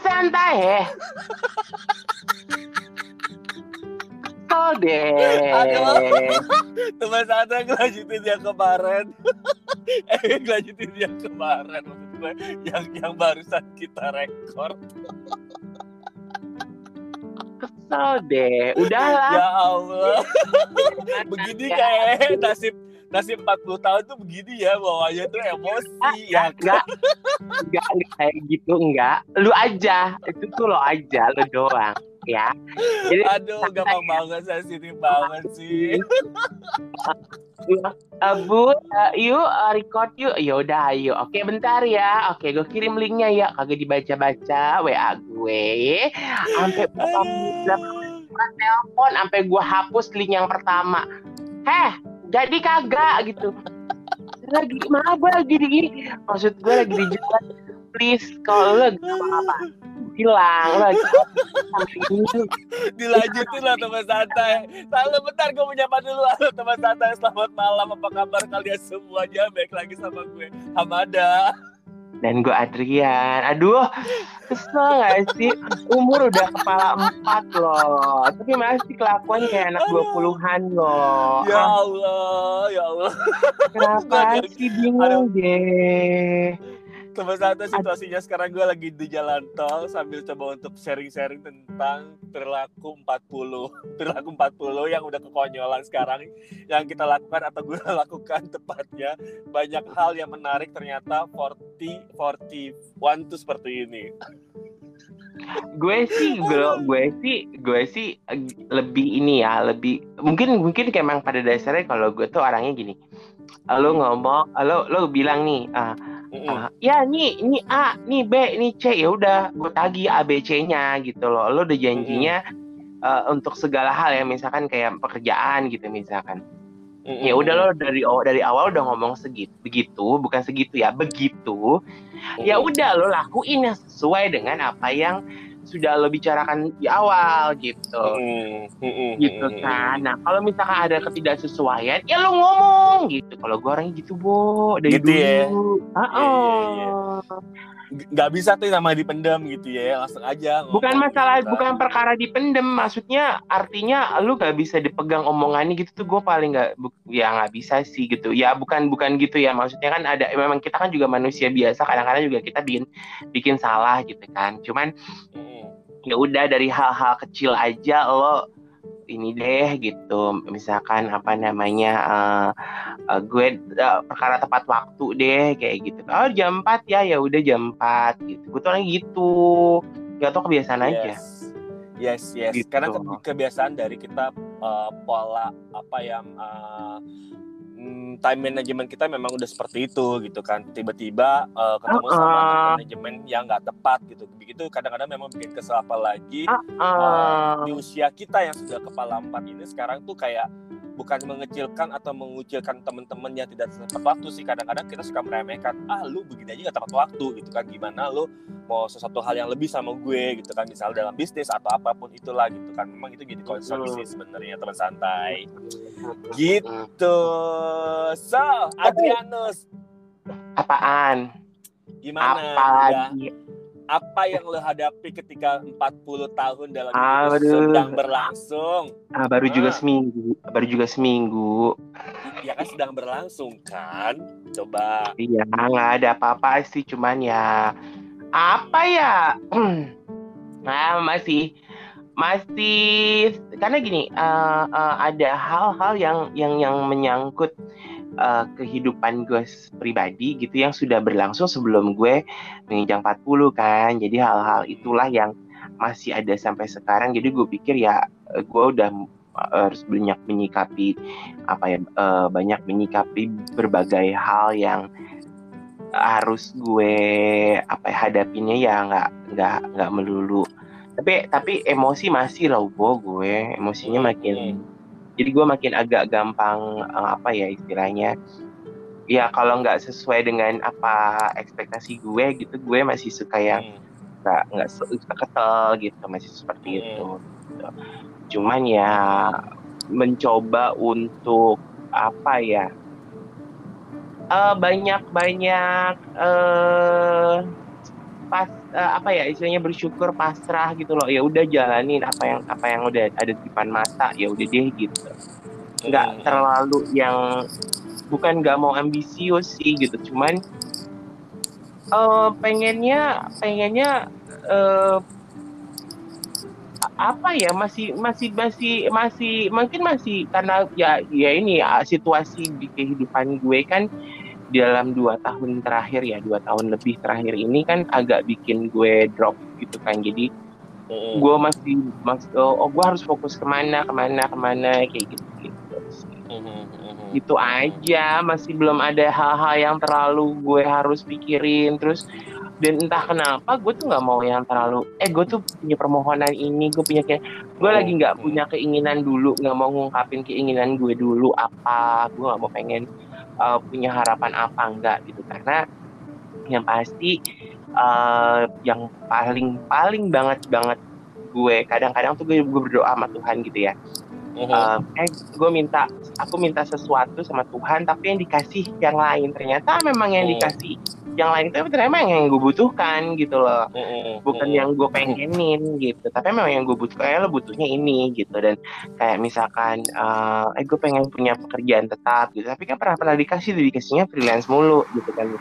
santai. Kesel deh. Aduh. Teman santai ngelanjutin yang kemarin. eh ngelanjutin yang kemarin maksud gue yang yang barusan kita rekor. Kesel deh. Udahlah. Ya Allah. begini kayak nasib nasib 40 tahun tuh begini ya bawahnya tuh emosi ya Enggak. Enggak enggak kayak gitu enggak. Lu aja. Itu tuh lo aja, lo doang. Ya. Jadi aduh gampang banget sensitif banget sih Uh, bu, uh, yuk uh, record yuk. Ya udah, ayo. Oke, bentar ya. Oke, gue kirim linknya ya. Kagak dibaca-baca WA gue. Sampai berapa telepon, sampai gue hapus link yang pertama. Heh, jadi kagak gitu. Lagi, maaf gue lagi di maksud gue lagi di jalan. Please, kalau lo apa-apa, bilang lo lagi dilanjutin lah teman santai. Halo bentar gue menyapa dulu. Halo teman santai selamat malam. Apa kabar kalian semuanya baik lagi sama gue. Hamada dan gue Adrian. Aduh, kesel gak sih? Umur udah kepala empat loh, tapi masih kelakuan kayak anak dua puluhan loh. Ya Ah, Allah ya Allah kenapa sih bingung deh? Teman santai situasinya sekarang gue lagi di jalan tol sambil coba untuk sharing-sharing tentang perilaku 40 perilaku 40 yang udah kekonyolan sekarang yang kita lakukan atau gue lakukan tepatnya. Banyak hal yang menarik ternyata 40 41 tuh seperti ini. Gue sih, gue, gue sih, gue sih lebih ini ya, lebih mungkin mungkin kayak emang pada dasarnya kalau gue tuh orangnya gini. Lo ngomong, lo lo bilang nih, ah, Mm-mm. Ah, ya nih ini A, nih B, ini C ya udah gue tagih A B C-nya gitu loh. Lo udah janjinya eh, untuk segala hal ya misalkan kayak pekerjaan gitu misalkan. Mm-mm. Ya udah lo dari dari awal udah ngomong segitu begitu, bukan segitu ya, begitu. Ya Mm-mm. udah lo lakuin yang sesuai dengan apa yang sudah lo bicarakan di awal gitu. Mm-mm. Gitu Mm-mm. kan. Nah, kalau misalkan ada ketidaksesuaian, ya lo ngomong gitu. Kalau gue orangnya gitu, Bo, dari Gitu ya? dulu. Ah, Iya, iya, oh. G- nggak bisa tuh nama dipendam gitu ya langsung aja ngomong bukan masalah gitu. bukan perkara dipendem maksudnya artinya lu gak bisa dipegang omongannya gitu tuh gue paling nggak ya nggak bisa sih gitu ya bukan bukan gitu ya maksudnya kan ada memang kita kan juga manusia biasa kadang-kadang juga kita bikin bikin salah gitu kan cuman Mm-mm. ya udah dari hal-hal kecil aja lo ini deh gitu. Misalkan apa namanya eh, eh, gue eh, perkara tepat waktu deh kayak gitu. Oh jam 4 ya ya udah jam 4 gitu. Gue tuh orangnya gitu. Gak tau kebiasaan aja. Yes, yes, yes. Gitu. Karena ke- kebiasaan dari kita uh, pola apa yang uh, mm, time management kita memang udah seperti itu gitu kan. Tiba-tiba uh, ketemu sama Uh-uh. time management yang nggak tepat gitu. Begitu kadang-kadang memang bikin kesel apalagi Ah, uh, di usia kita yang sudah kepala empat ini sekarang tuh kayak bukan mengecilkan atau mengucilkan teman-teman yang tidak tepat waktu sih. Kadang-kadang kita suka meremehkan ah lu begini aja gak tepat waktu gitu kan. Gimana lu mau sesuatu hal yang lebih sama gue gitu kan. Misal dalam bisnis atau apa pun itulah gitu kan. Memang itu jadi concern sih sebenarnya teman santai. Gitu. So Adrianus. Apaan? Gimana? Lagi apa yang lo hadapi ketika 40 tahun dalam Aduh. hidup sedang berlangsung? Ah, baru juga Ah. seminggu baru juga seminggu. Ya kan sedang berlangsung kan? Coba. Iya nggak ada apa-apa sih cuman ya apa ya? Nah masih masih karena gini eh, eh, ada hal-hal yang yang yang menyangkut eh, kehidupan gue pribadi gitu yang sudah berlangsung sebelum gue menginjak 40 kan. Jadi hal-hal itulah yang masih ada sampai sekarang. Jadi gue pikir ya eh, gue udah eh, harus banyak menyikapi apa ya eh, banyak menyikapi berbagai hal yang harus gue apa ya, hadapinnya ya nggak nggak nggak melulu. Tapi tapi emosi masih loh gue. Emosinya makin jadi gue makin agak gampang eh, apa ya istilahnya ya kalau nggak sesuai dengan apa ekspektasi gue gitu gue masih suka yang Hmm. nggak nggak se- suka kesel gitu masih seperti Hmm. itu gitu. cuman ya mencoba untuk apa ya eh, banyak banyak eh pas uh, apa ya istilahnya bersyukur pasrah gitu loh ya udah jalanin apa yang apa yang udah ada di depan mata ya udah deh gitu nggak hmm. terlalu yang bukan nggak mau ambisius sih gitu cuman uh, pengennya pengennya uh, apa ya masih masih masih masih mungkin masih karena ya ya ini ya situasi di kehidupan gue kan dalam dua tahun terakhir ya dua tahun lebih terakhir ini kan agak bikin gue drop gitu kan jadi mm. gue masih mas oh, gue harus fokus ke mana ke mana ke mana kayak gitu gitu mm-hmm, mm-hmm. gitu aja masih belum ada hal-hal yang terlalu gue harus pikirin terus dan entah kenapa gue tuh nggak mau yang terlalu eh gue tuh punya permohonan ini gue punya kayak gue lagi nggak punya keinginan dulu nggak mau ngungkapin keinginan gue dulu apa gue nggak mau pengen uh, punya harapan apa enggak gitu. Karena yang pasti uh, yang paling paling banget banget gue kadang-kadang tuh gue, gue berdoa sama Tuhan gitu ya. Uh, eh gue minta aku minta sesuatu sama Tuhan tapi yang dikasih yang lain. Ternyata memang yang oh. dikasih yang lain itu ternyata yang gue butuhkan gitu loh. Bukan yang gue pengenin gitu tapi memang yang gue butuhkan kayak lo butuhnya ini gitu. Dan kayak misalkan uh, eh gue pengen punya pekerjaan tetap gitu tapi kan pernah pernah dikasih dikasihnya freelance mulu gitu kan.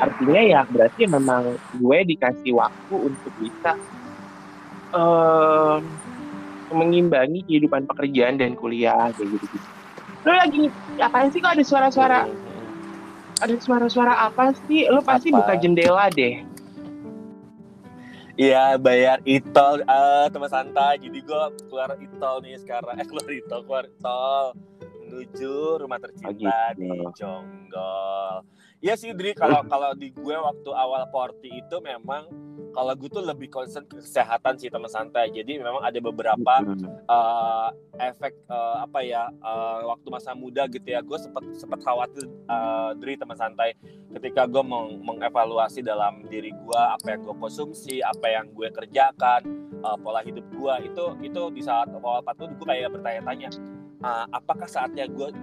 Artinya ya berarti memang gue dikasih waktu untuk bisa uh, mengimbangi kehidupan pekerjaan dan kuliah kayak gitu gitu lo lagi apa sih kok ada suara-suara ada suara-suara apa sih? Lu pasti apa? buka jendela deh. Iya bayar itol uh, teman santai jadi gue keluar itol nih sekarang eh keluar itol keluar itol menuju rumah tercinta oh, gitu. di Jonggol. Iya sih Dri. Kalau kalau di gue waktu awal porti itu memang kalau gue tuh lebih concern ke kesehatan sih teman santai. Jadi memang ada beberapa uh, efek uh, apa ya uh, waktu masa muda gitu ya. Gue sempat sempat khawatir uh, dari teman santai ketika gue meng mengevaluasi dalam diri gue apa yang gue konsumsi apa yang gue kerjakan uh, pola hidup gue itu itu di saat awal itu gue kayak bertanya-tanya uh, apakah saatnya gue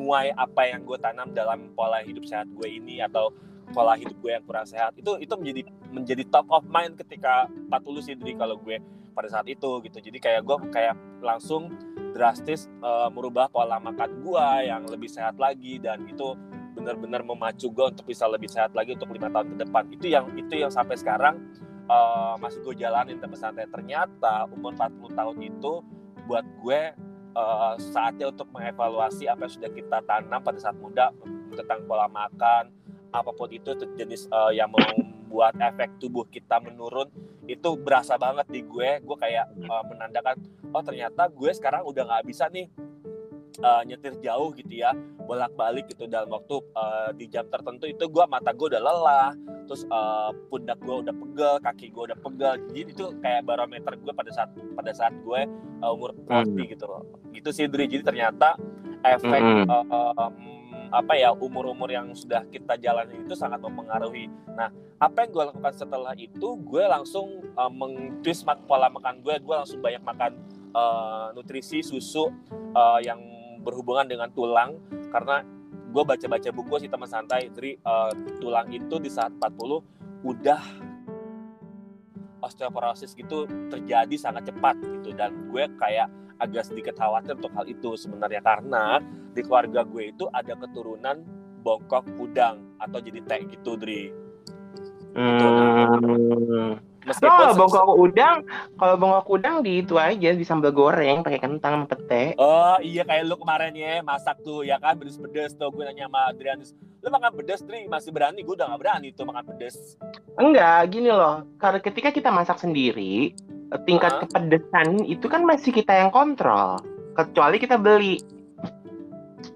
menuai apa yang gue tanam dalam pola hidup sehat gue ini atau pola hidup gue yang kurang sehat itu itu menjadi menjadi top of mind ketika 40 sih Dri kalau gue pada saat itu gitu. Jadi kayak gue kayak langsung drastis uh, merubah pola makan gue yang lebih sehat lagi dan itu benar-benar memacu gue untuk bisa lebih sehat lagi untuk lima tahun ke depan. Itu yang itu yang sampai sekarang uh, masih gue jalanin tapi santai ternyata umur 40 tahun itu buat gue uh, saatnya untuk mengevaluasi apa yang sudah kita tanam pada saat muda tentang pola makan apa pun itu jenis uh, yang membuat efek tubuh kita menurun itu berasa banget di gue. Gue kayak uh, menandakan oh ternyata gue sekarang udah nggak bisa nih uh, nyetir jauh gitu ya bolak balik gitu dalam waktu uh, di jam tertentu itu gue mata gue udah lelah terus uh, pundak gue udah pegel kaki gue udah pegel jadi itu kayak barometer gue pada saat pada saat gue uh, umur 40 hmm. gitu loh gitu sih Dri jadi ternyata efek hmm. uh, um, apa ya umur-umur yang sudah kita jalani itu sangat mempengaruhi. Nah, apa yang gue lakukan setelah itu, gue langsung uh, mengtwist pola makan gue. Gue langsung banyak makan uh, nutrisi susu uh, yang berhubungan dengan tulang karena gue baca-baca buku sih teman santai dari uh, tulang itu di saat 40 udah osteoporosis gitu terjadi sangat cepat gitu dan gue kayak agak sedikit khawatir untuk hal itu sebenarnya karena di keluarga gue itu ada keturunan bongkok udang atau jadi teh gitu Dri. Gitu. Hmm. Meskipun oh, bongkok udang, kalau bongkok udang di itu aja di sambal goreng pakai kentang sama pete. Oh iya kayak lu kemarin ya masak tuh ya kan pedes-pedes tuh gue nanya sama Adrianus. Lu makan pedes Dri masih berani? Gue udah gak berani tuh makan pedes. Enggak, gini loh. Karena ketika kita masak sendiri, tingkat huh? kepedesan itu kan masih kita yang kontrol kecuali kita beli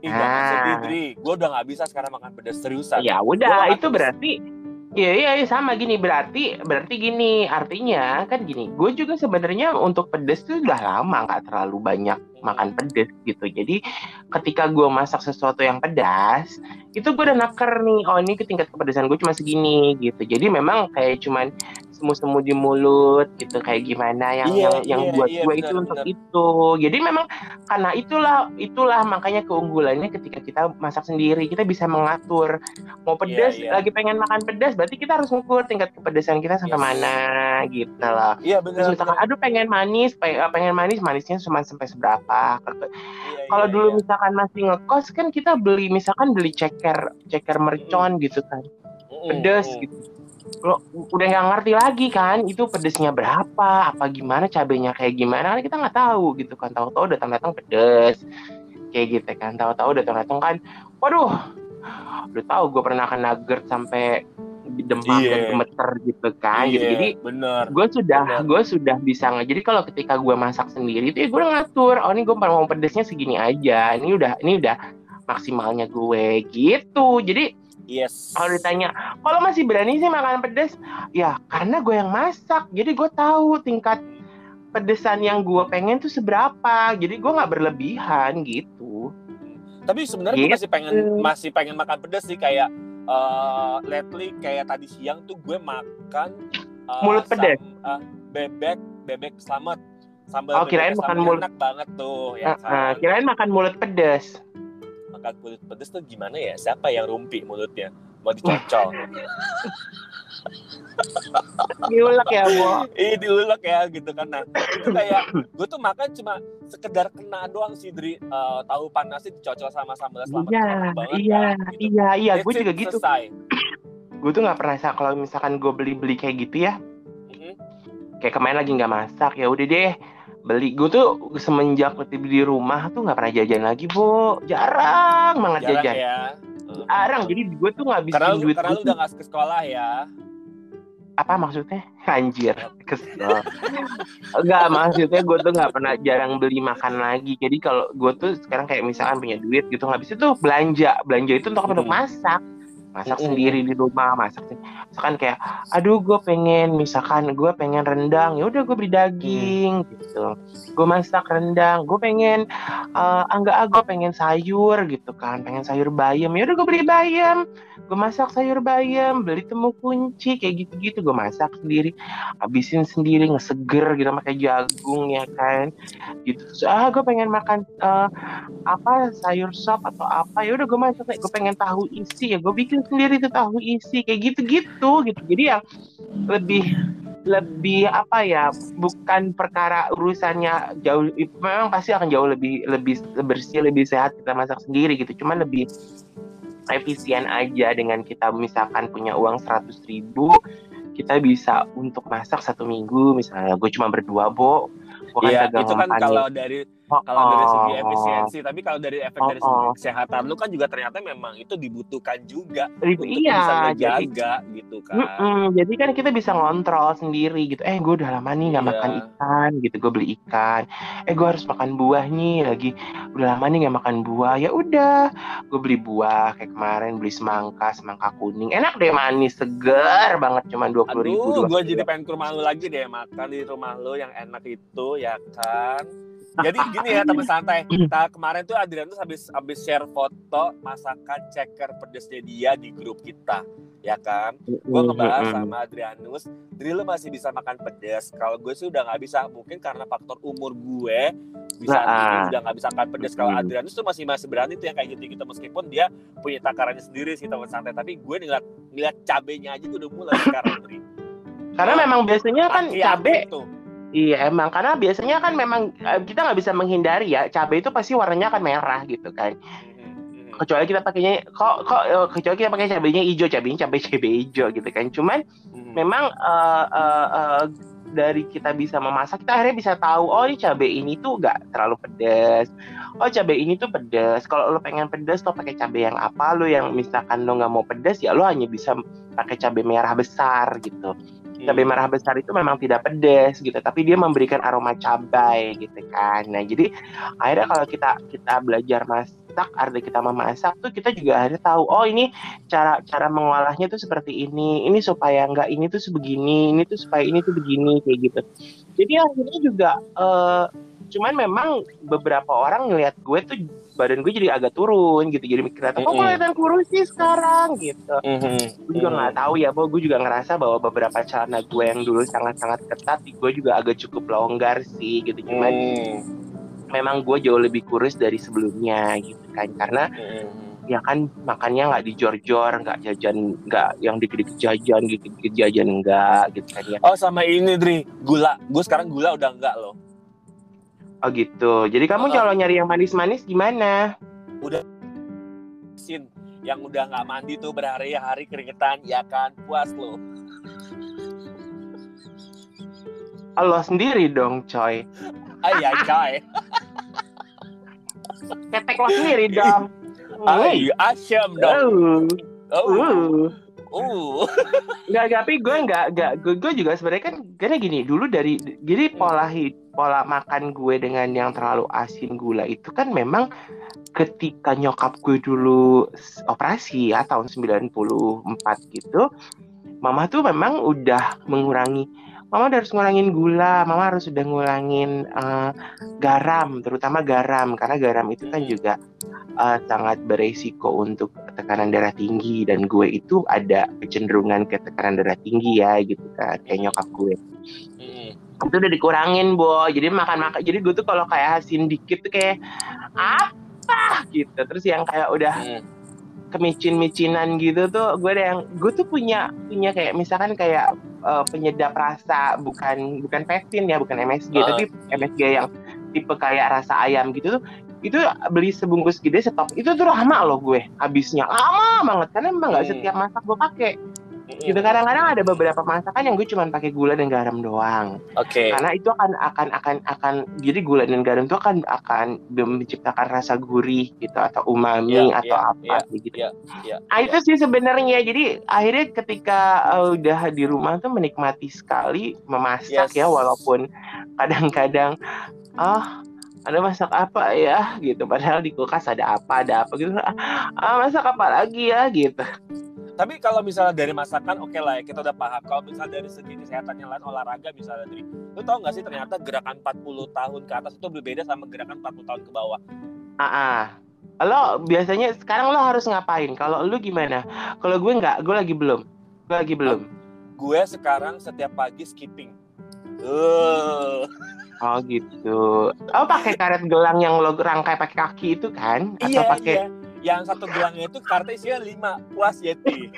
Iya, nah. Dri. Gue udah gak bisa sekarang makan pedas seriusan. Ya udah, itu berarti Iya, iya, iya sama gini berarti berarti gini artinya kan gini. Gue juga sebenarnya untuk pedes tuh udah lama nggak terlalu banyak makan pedes gitu. Jadi ketika gue masak sesuatu yang pedas, itu gue udah naker nih. Oh ini tingkat kepedesan gue cuma segini gitu. Jadi memang kayak cuman semu-semu di mulut gitu kayak gimana yang Iya, yang yang iya, buat iya, gue benar, itu untuk benar. itu jadi memang karena itulah itulah makanya keunggulannya ketika kita masak sendiri kita bisa mengatur mau pedas Iya, iya. lagi pengen makan pedas berarti kita harus ngukur tingkat kepedasan kita sampai Yes. mana gitu loh Iya terus benar. misalkan aduh pengen manis eh, pengen manis manisnya cuma sampai seberapa Iya, kalau iya, dulu iya. misalkan masih ngekos kan kita beli misalkan beli ceker ceker mercon gitu kan pedes mm. gitu lo udah nggak ngerti lagi kan itu pedesnya berapa apa gimana cabenya kayak gimana kan kita nggak tahu gitu kan. Tahu-tahu datang datang pedes kayak gitu kan. Tahu-tahu datang datang kan waduh udah tahu gue pernah kena GERD sampai demam dan gemeter gitu kan gitu. Iya, jadi benar. gue sudah gue sudah bisa nggak jadi kalau ketika gue masak sendiri itu ya gue ngatur oh ini gue mau pedesnya segini aja ini udah ini udah maksimalnya gue gitu. Jadi Yes. kalau ditanya kalau masih berani sih makan pedas ya karena gue yang masak jadi gue tahu tingkat pedesan yang gue pengen tuh seberapa jadi gue nggak berlebihan gitu Tapi sebenarnya gue Gitu. masih pengen masih pengen makan pedas sih kayak eh lately kayak tadi siang tuh gue makan eh, Mulut pedas? sam- eh, bebek bebek selamat sambal Oh, kirain makan mulut. enak banget tuh ya eh, kan kirain makan mulut pedas makan kulit pedas tuh gimana ya? Siapa yang rumpi mulutnya? Mau dicocol? Diulek ya bu? Ih diulek ya gitu kan. Nah itu kayak gue tuh makan cuma sekedar kena doang sih dari eh, tahu panasnya dicocol sama sambal selamat iya banget iya kan, gitu. iya iya. Gue juga gitu. selesai. gue tuh nggak pernah kalau misalkan gue beli beli kayak gitu ya Mhm. kayak kemarin lagi nggak masak ya udah deh beli. Gue tuh semenjak di rumah tuh nggak pernah jajan lagi bu jarang banget jarang jajan. ya. Jarang. Jadi gue tuh ngabisin karena lu, duit karena lu udah gak ke sekolah ya. Apa maksudnya? Anjir kesel enggak maksudnya gue tuh nggak pernah jarang beli makan lagi. Jadi kalau gue tuh sekarang kayak misalkan punya duit gitu nggak bisa tuh belanja. Belanja itu untuk apa? untuk Hmm. masak masak Hmm. sendiri di rumah masak misalkan kayak aduh gue pengen misalkan gue pengen rendang ya udah gue beli daging gitu gue masak rendang gue pengen eh enggak ah gue pengen sayur gitu kan pengen sayur bayam ya udah gue beli bayam gue masak sayur bayam beli temu kunci kayak gitu-gitu gue masak sendiri habisin sendiri ngeseger gitu pakai jagung ya kan gitu Terus, ah gue pengen makan eh, apa sayur sop atau apa ya udah gue masak gue pengen tahu isi ya gue bikin sendiri tuh tahu isi kayak gitu-gitu gitu. Jadi yang lebih lebih apa ya bukan perkara urusannya jauh memang pasti akan jauh lebih lebih bersih lebih sehat kita masak sendiri gitu. Cuman lebih efisien aja dengan kita misalkan punya uang 100.000 ribu kita bisa untuk masak satu minggu misalnya. Gue cuma berdua bo. Gue Iya, itu kan kalau dari kalau dari segi oh. efisiensi, tapi kalau dari efek dari segi oh. kesehatan lu kan juga ternyata memang itu dibutuhkan juga Rib- untuk iya bisa ngejaga gitu kan. Mm-mm, jadi kan kita bisa ngontrol sendiri gitu. Eh, gue udah lama nih nggak Iya. makan ikan gitu. Gue beli ikan. Eh, gue harus makan buah nih lagi. Udah lama nih nggak makan buah. Ya udah, gue beli buah kayak kemarin beli semangka, semangka kuning. Enak deh manis, segar banget. Cuma dua puluh ribu. Gue jadi pengen ke rumah lu lagi deh makan di rumah lu yang enak itu ya kan. Jadi gini ya teman santai. Nah, kemarin tuh Adrian tuh habis habis share foto masakan ceker pedesnya dia di grup kita, ya kan? Gue ngebahas sama Adrianus, Dri lu masih bisa makan pedas. Kalau gue sih udah nggak bisa, mungkin karena faktor umur gue bisa Nah, ah. udah nggak bisa makan pedas. Kalau. Adrianus tuh masih masih berani tuh yang kayak gitu gitu meskipun dia punya takarannya sendiri sih teman santai. Tapi gue ngeliat ngeliat cabenya aja tuh udah mulai sekarang Dri. Karena memang biasanya kan cabe tuh. Iya emang. Karena biasanya kan memang eh, kita nggak bisa menghindari ya. Cabai itu pasti warnanya akan merah gitu kan. Mhm, mhm. kecuali kita pakainya kok kok eh, kecuali kita pakai cabainya hijau cabainya cabai cabai hijau gitu kan. Cuman Mhm. memang eh, eh, eh, dari kita bisa memasak kita akhirnya bisa tahu oh ini cabai ini tuh nggak terlalu pedas. Oh cabai ini tuh pedas. Kalau lo pengen pedas lo pakai cabai yang apa? Lo yang misalkan lo nggak mau pedas ya lo hanya bisa pakai cabai merah besar gitu cabai merah besar itu memang tidak pedas gitu tapi dia memberikan aroma cabai gitu kan. Nah jadi akhirnya kalau kita kita belajar masak arti kita memasak tuh kita juga akhirnya tahu oh ini cara cara mengolahnya tuh seperti ini ini supaya enggak ini tuh sebegini ini tuh supaya ini tuh begini kayak gitu. Jadi akhirnya juga eh, cuman memang beberapa orang ngeliat gue tuh badan gue jadi agak turun gitu jadi mikir kok Mm-mm. kelihatan kurus sih sekarang gitu Mhm. gue juga nggak tahu ya bahwa gue juga ngerasa bahwa beberapa celana gue yang dulu sangat-sangat ketat gue juga agak cukup longgar sih gitu cuman Hmm. memang gue jauh lebih kurus dari sebelumnya gitu kan karena Mhm. ya kan makannya nggak dijor-jor nggak jajan nggak yang dikit-dikit jajan gitu jajan enggak gitu kan ya Oh sama ini Dri, gula. Gue sekarang gula udah enggak loh. Oh gitu jadi kamu Oh. kalau nyari yang manis-manis gimana Sin yang udah nggak mandi tuh berhari-hari keringetan, ya kan puas lo. Allah sendiri dong coy Ay ay coy. ketek lo sendiri dong Ay asyam dong. Uh, Oh. uh. Uh. Nggak, tapi gue nggak, nggak, gue, gue juga sebenarnya kan karena gini dulu dari jadi pola hid, pola makan gue dengan yang terlalu asin gula itu kan memang ketika nyokap gue dulu operasi ya tahun 94 gitu, mama tuh memang udah mengurangi, mama udah harus ngurangin gula, mama harus udah ngurangin eh, garam, terutama garam karena garam itu kan juga eh, sangat beresiko untuk tekanan darah tinggi dan gue itu ada kecenderungan ke tekanan darah tinggi ya gitu kan kayak nyokap gue. Itu udah dikurangin bo jadi makan makan jadi gue tuh kalau kayak asin dikit tuh kayak apa gitu terus yang kayak udah Mm. kemicin-micinan gitu tuh gue ada yang gue tuh punya punya kayak misalkan kayak eh, penyedap rasa bukan bukan peptin ya bukan MSG Ah. tapi MSG yang tipe kayak rasa ayam gitu tuh itu beli sebungkus gede stok itu tuh lama loh gue habisnya lama banget karena emang nggak Hmm. setiap masak gue pakai. Gitu kadang-kadang ada beberapa masakan yang gue cuma pakai gula dan garam doang. Oke. karena itu akan akan akan akan jadi gula dan garam itu akan akan menciptakan rasa gurih gitu atau umami Iya, atau iya, apa gitu. iya, iya, nah itu sih sebenarnya. Jadi akhirnya ketika uh, udah di rumah tuh menikmati sekali memasak Yes. ya walaupun kadang-kadang ah ada masak apa ya? Gitu padahal di kulkas ada apa ada apa gitu. Ah masak apa lagi ya? Gitu Tapi kalau misalnya dari masakan, oke lah ya kita udah paham. Kalau misalnya dari segi kesehatan yang lain olahraga misalnya dari, lu tau gak sih ternyata gerakan 40 tahun ke atas itu berbeda sama gerakan 40 tahun ke bawah. Ah, ah. Lo biasanya sekarang lo harus ngapain? Kalau lu gimana? Kalau gue nggak, gue lagi belum. Gue lagi belum. Gue sekarang setiap pagi skipping. Uh, Oh gitu. Oh pakai karet gelang yang lo rangkai pakai kaki itu kan? Atau iya, pakai iya. Yang satu gelangnya itu kartu isinya 5, puas Yeti.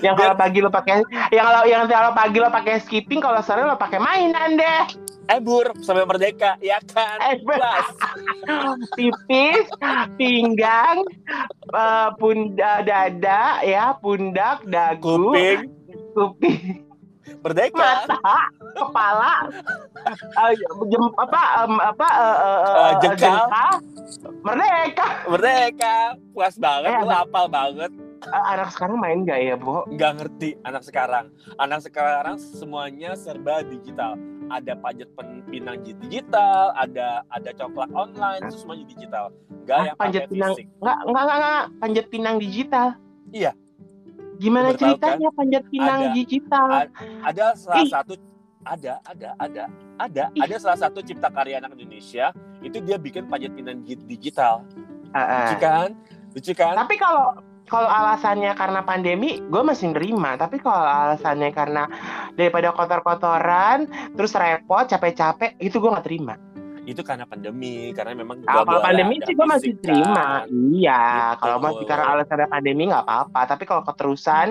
yang kalau pagi lo pakai yang kalau yang kalau pagi lo pakai skipping, kalau sore lo pakai mainan deh. Ebur sampai merdeka, ya kan? Eh, Puas. tipis, pinggang, eh, pundak dada ya, pundak, dagu, Kuping, kuping, merdeka. mata, kepala, eh, jem, apa em, apa eh, eh, Eh, eh, jengkal. merdeka. Merdeka. Puas banget, Eh, lu hafal banget. Eh, anak sekarang main gak ya, Bo? nggak ngerti anak sekarang. Anak sekarang semuanya serba digital. Ada pajak pinang digital, ada ada coklat online, itu semuanya digital. Nggak Ah, yang panjat pinang. fisik. Enggak, enggak, enggak, enggak, panjat pinang digital. Iya. Gimana ceritanya panjat pinang Ada. digital? Ada salah Ih. satu ada ada ada ada Ih. ada salah satu cipta karya anak Indonesia itu dia bikin panjat pinang gi- digital. Lucu kan? Lucu kan? Tapi kalau kalau alasannya karena pandemi, gue masih nerima. Tapi kalau alasannya karena daripada kotor-kotoran, terus repot, capek-capek, itu gue nggak terima. Itu karena pandemi, karena memang Ah, kalau pandemi sih gue masih terima. kan. Iya, Gitu. kalau masih karena alasannya pandemi nggak apa-apa. Tapi kalau keterusan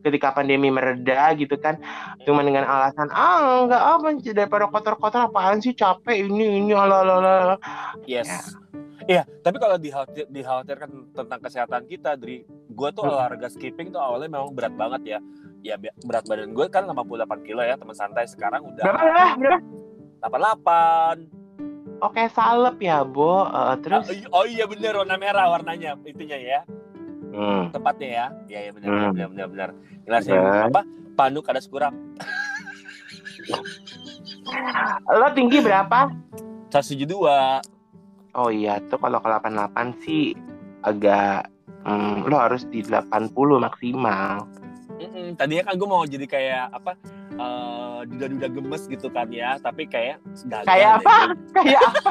ketika pandemi mereda gitu kan, cuma dengan alasan ah nggak apa daripada kotor-kotor apaan sih capek ini ini ala ala ala. Yes. Ya. Iya, tapi kalau dikhawatir, dikhawatirkan tentang kesehatan kita, Dri, gue tuh Hmm. olahraga skipping tuh awalnya memang berat banget ya. Ya berat badan gue kan 58 kilo ya, teman santai sekarang udah Berapa berapa? berapa? 88. Oke salep ya, Bo. Eh, terus Ah, oh iya bener warna merah warnanya itunya ya, Hmm. tempatnya ya. Iya iya bener Hmm. bener bener bener. Jelasnya Bener. apa? Panuk ada kurang. lo tinggi berapa? 172. Oh iya, tuh kalau ke 88 sih agak hmm, lo harus di 80 maksimal. Mm-mm, Tadinya kan gue mau jadi kayak apa? Eh, duda-duda gemes gitu kan ya, tapi kayak gagal Kayak apa? Kayak apa?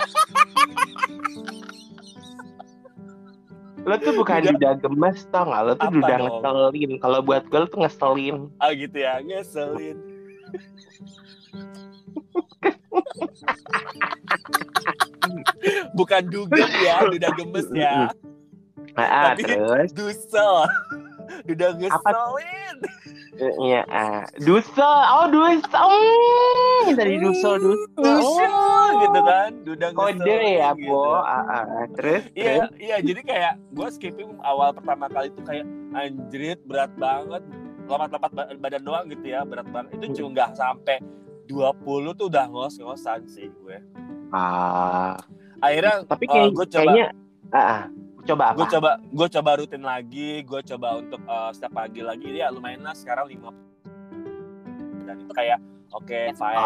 lo tuh bukan Duda- duda gemes tau gak? Lo tuh Apa duda dong? ngeselin. Kalau buat gue lo tuh ngeselin. Ah gitu ya, ngeselin. Bukan dugem ya, duda gemes ya. Ah, Tapi- terus Dusel. Duda ngeselin. Iya, ah. Dusel, oh Dusel, hmm, tadi Dusel, Dusel, Dusel oh. gitu kan. Duda Kode ngeselin ya, gitu. Bo. Ah, ah. Terus, Iya, iya. Jadi kayak gue skipping awal pertama kali itu kayak anjrit berat banget. Lompat-lompat ba- badan doang gitu ya, berat banget. Itu Hmm. cuma nggak sampai 20 tuh udah ngos-ngosan sih gue. ah. Akhirnya Tapi eh, kayak, gue coba kayaknya, ah, ah. Coba apa? gue coba gue coba rutin lagi gue coba untuk eh, setiap pagi lagi ya lumayan lah sekarang lima dan itu kayak oke fine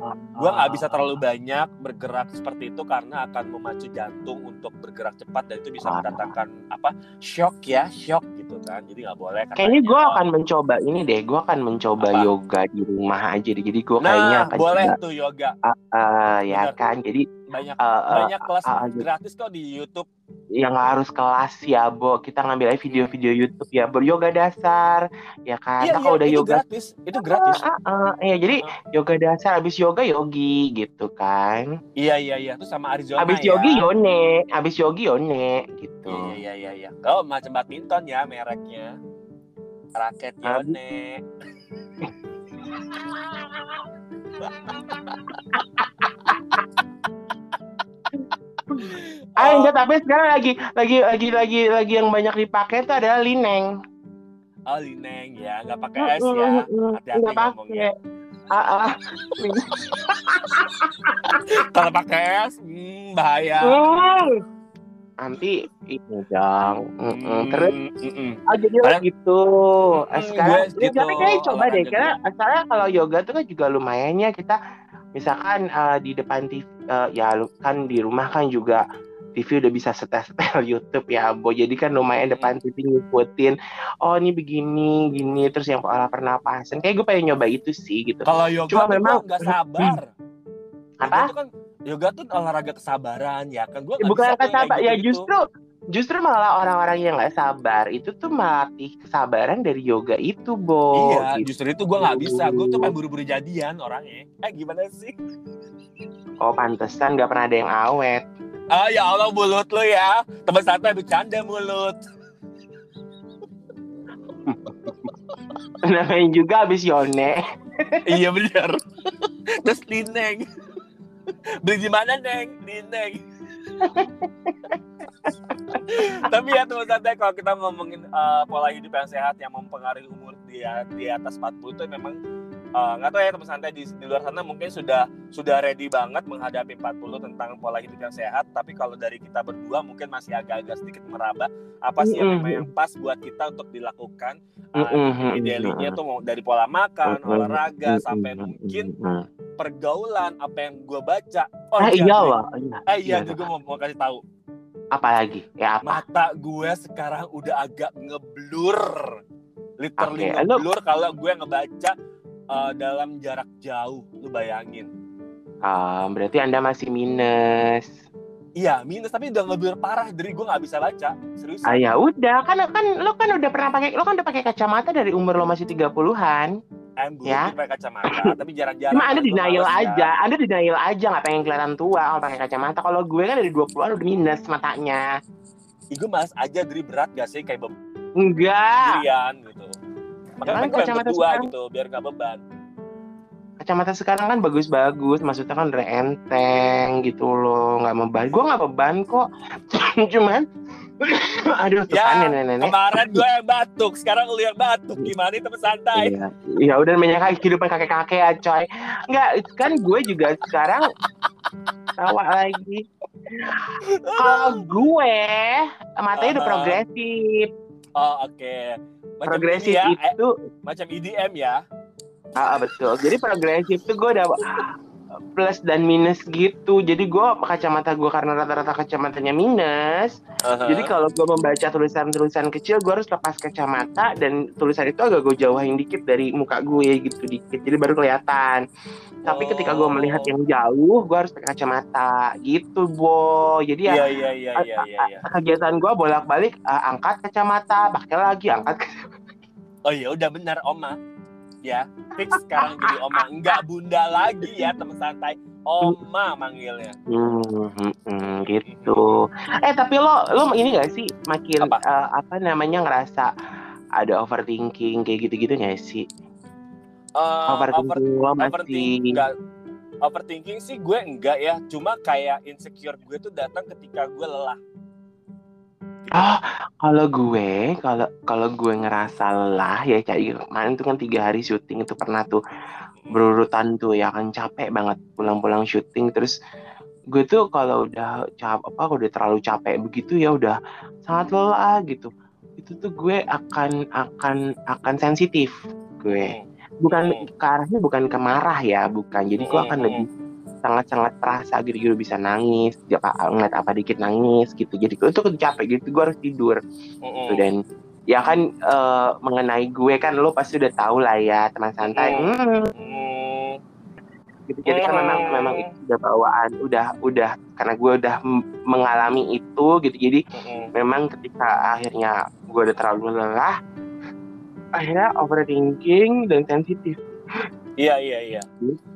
Ah, gue nggak ah, bisa terlalu banyak bergerak seperti itu karena akan memacu jantung untuk bergerak cepat dan itu bisa Ah. mendatangkan apa shock ya shock gitu kan jadi nggak boleh Kayaknya gue akan mencoba ini deh, gue akan mencoba Apa? yoga di rumah aja. Jadi gue kayaknya nah akan boleh coba, tuh yoga ah, ya Bener. kan. Jadi banyak eh, banyak kelas ah, gitu. gratis kok di YouTube yang nggak harus kelas ya, Bo. Kita ngambil aja video-video YouTube ya, Bo. Yoga dasar, ya kan. iya Nah, iya kalau udah itu yoga gratis itu gratis Ah, ah, ah. Iya, jadi yoga dasar habis yoga yogi gitu kan. iya iya iya itu sama Arizona Habis ya. yogi yone, habis yogi yone gitu. Iya iya iya iya. Kalau macam badminton ya mereknya. Raket. Yone. Ah, enggak, tapi sekarang lagi lagi lagi lagi lagi yang banyak dipakai itu adalah lineng. Oh, Lineng ya, nggak pakai es ya. Hati-hati Enggak ngomongnya. pakai. Ah, ah. Kalau pakai es, hmm, bahaya. Hmm. Nanti ini dong. Hmm, Terus. Oh jadi Padahal- gitu. Mm, Sekarang gue ya, gitu, tapi kayaknya coba deh karena soalnya kalau yoga tuh kan juga lumayan ya kita misalkan eh, di depan TV eh, ya kan di rumah kan juga TV udah bisa setel-setel YouTube ya, Bo. Jadi kan lumayan depan TV ngikutin. Oh, ini begini, gini terus yang olah pernapasan. Kayak gue pengen nyoba itu sih gitu. Kalau yoga Cuma memang- nggak sabar. Apa? Yoga tuh kan yoga tuh olahraga kesabaran ya kan gue Bukan sabar, ya justru justru malah orang-orang yang nggak sabar itu tuh melatih kesabaran dari yoga itu, Bo. iya, Gitu. justru itu gue nggak bisa. Gue tuh pengen buru-buru jadian orangnya. Eh gimana sih? Oh, pantesan nggak pernah ada yang awet. Ah ya Allah mulut lu ya. Teman santai bercanda mulut. Namanya juga abis Yone. iya benar. Terus Lineng. Beli di mana Neng? Lineng. Tapi ya teman santai kalau kita ngomongin eh, pola hidup yang sehat yang mempengaruhi umur di, di atas 40 itu memang eh, nggak tahu ya teman santai di, di luar sana mungkin sudah sudah ready banget menghadapi 40 tentang pola hidup yang sehat tapi kalau dari kita berdua mungkin masih agak-agak sedikit meraba apa sih yang Mm-mm. memang yang pas buat kita untuk dilakukan uh, Mm-mm. idealnya tuh mau dari pola makan, Mm-mm. olahraga Mm-mm. sampai mungkin pergaulan apa yang gue baca. Oh Ah, iya, iya Dri. loh. Iya. Eh iya, Iya, gue mau, mau kasih tahu. Apa lagi? Ya apa? Mata gue sekarang udah agak ngeblur. Literally lu- ngeblur kalau gue ngebaca uh, dalam jarak jauh. Lu bayangin. Ah, berarti Anda masih minus. Iya, minus tapi udah ngeblur parah dari gue nggak bisa baca. Serius. Ah ya udah, kan kan lo kan udah pernah pakai lo kan udah pakai kacamata dari umur lo masih 30-an. Em, belum ya. pakai kacamata, tapi jarang-jarang. Cuma Anda denial ya. aja. Anda denial aja nggak pengen kelihatan tua kalau pakai kacamata. Kalau gue kan dari 20-an udah minus matanya. Ih, gue malas aja dari berat gak sih kayak Enggak. berdirian gitu. Makanya Kan pengen kacamata berdua sekarang- gitu biar gak beban. Kacamata sekarang kan bagus-bagus, maksudnya kan udah enteng gitu loh, nggak beban. Gue nggak beban kok, cuman, aduh tuh Ya, kan nenek-nenek. Kemarin gue yang batuk, sekarang lu yang batuk. Gimana teman santai? Iya, iya udah menyangka kehidupan kakek-kakek ya coy. Enggak, kan gue juga sekarang tawa lagi. Kalau gue matanya udah progresif. Oh oke. Macam Progresif ya, eh, itu macam EDM ya. ah, ah, betul. Jadi progresif tuh gue udah plus dan minus gitu. Jadi gue kacamata gue karena rata-rata kacamatanya minus. Aha. Jadi kalau gue membaca tulisan-tulisan kecil, gue harus lepas kacamata dan tulisan itu agak gue jauhin dikit dari muka gue gitu dikit. Jadi baru kelihatan. Tapi ketika gue melihat yang jauh, gue harus pakai kacamata gitu, Bo. Jadi ya Iya iya iya iya iya. iya. kegiatan gue bolak-balik eh, angkat kacamata, pakai lagi, angkat Oh iya udah benar Oma. Ya, fix sekarang jadi Oma. Enggak bunda lagi ya teman santai. Oma manggilnya. Hmm, hmm, hmm, gitu. Eh tapi lo lo ini gak sih makin Apa? eh, apa namanya ngerasa ada overthinking kayak gitu-gitu gak sih? Over, overthinking lo masih overthinking enggak overthinking sih gue enggak ya cuma kayak insecure gue tuh datang ketika gue lelah Oh, kalau gue, kalau kalau gue ngerasa lelah ya kayak kemarin tuh kan tiga hari syuting itu pernah tuh berurutan tuh ya kan capek banget pulang-pulang syuting. Terus gue tuh kalau udah cap apa kalau udah terlalu capek begitu ya udah sangat lelah gitu. Itu tuh gue akan akan akan sensitif gue. Bukan Hmm. ke arahnya bukan ke marah ya bukan. Jadi gue akan Hmm. lebih sangat-sangat terasa gitu. Gitu bisa nangis dia ngeliat apa dikit nangis gitu. Jadi gue tuh capek gitu gue harus tidur. Gitu dan ya kan eh, mengenai gue kan lo pasti udah tahu lah ya teman santai. Hmm. hmm, Mm. gitu jadi kan memang memang itu udah bawaan udah udah karena gue udah mengalami itu gitu. Jadi memang ketika akhirnya gue udah terlalu lelah akhirnya overthinking dan sensitif iya iya iya.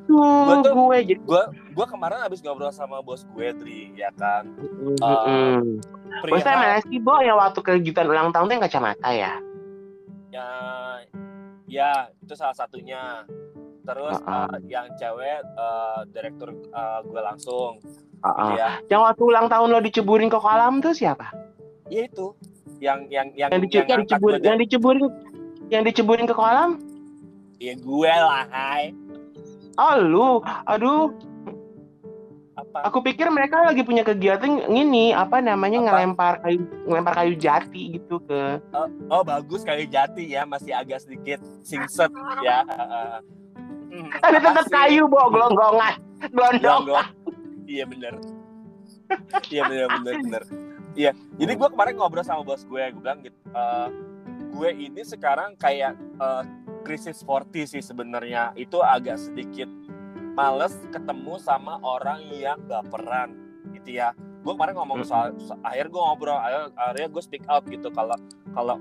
Tuh Gua tuh- gue jadi gue gue kemarin habis ngobrol sama bos gue Dri ya kan? Mm, Uh, mm. Perihal mana sih Bo yang waktu kejutan ulang tahun tuh yang kacamata ya? Ya ya itu salah satunya. Terus Uh-uh. uh, yang cewek uh, direktur uh, gue langsung Heeh. ya. Yang waktu ulang tahun lo diceburin ke kolam tuh siapa? Ya itu yang yang yang yang, yang angkat diceburin yang diceburin yang diceburin ke kolam ya gue lah hai. Oh lu? Aduh. Apa? Aku pikir mereka lagi punya kegiatan ini apa namanya Apa? ngelempar kayu ngelempar kayu jati gitu ke oh bagus kayu jati ya masih agak sedikit singset ya Uh, hmm, ada tetap kayu bo gelonggongan Iya, gua- iya bener. Iya bener bener bener. Iya jadi gue kemarin ngobrol sama bos gue gue bilang gitu eh, gue ini sekarang kayak eh, krisis 40 sih sebenarnya. Itu agak sedikit males ketemu sama orang yang baperan gitu ya. Gue kemarin ngomong soal, so- akhir gue ngobrol akhir- akhirnya gue speak up gitu. Kalau kalau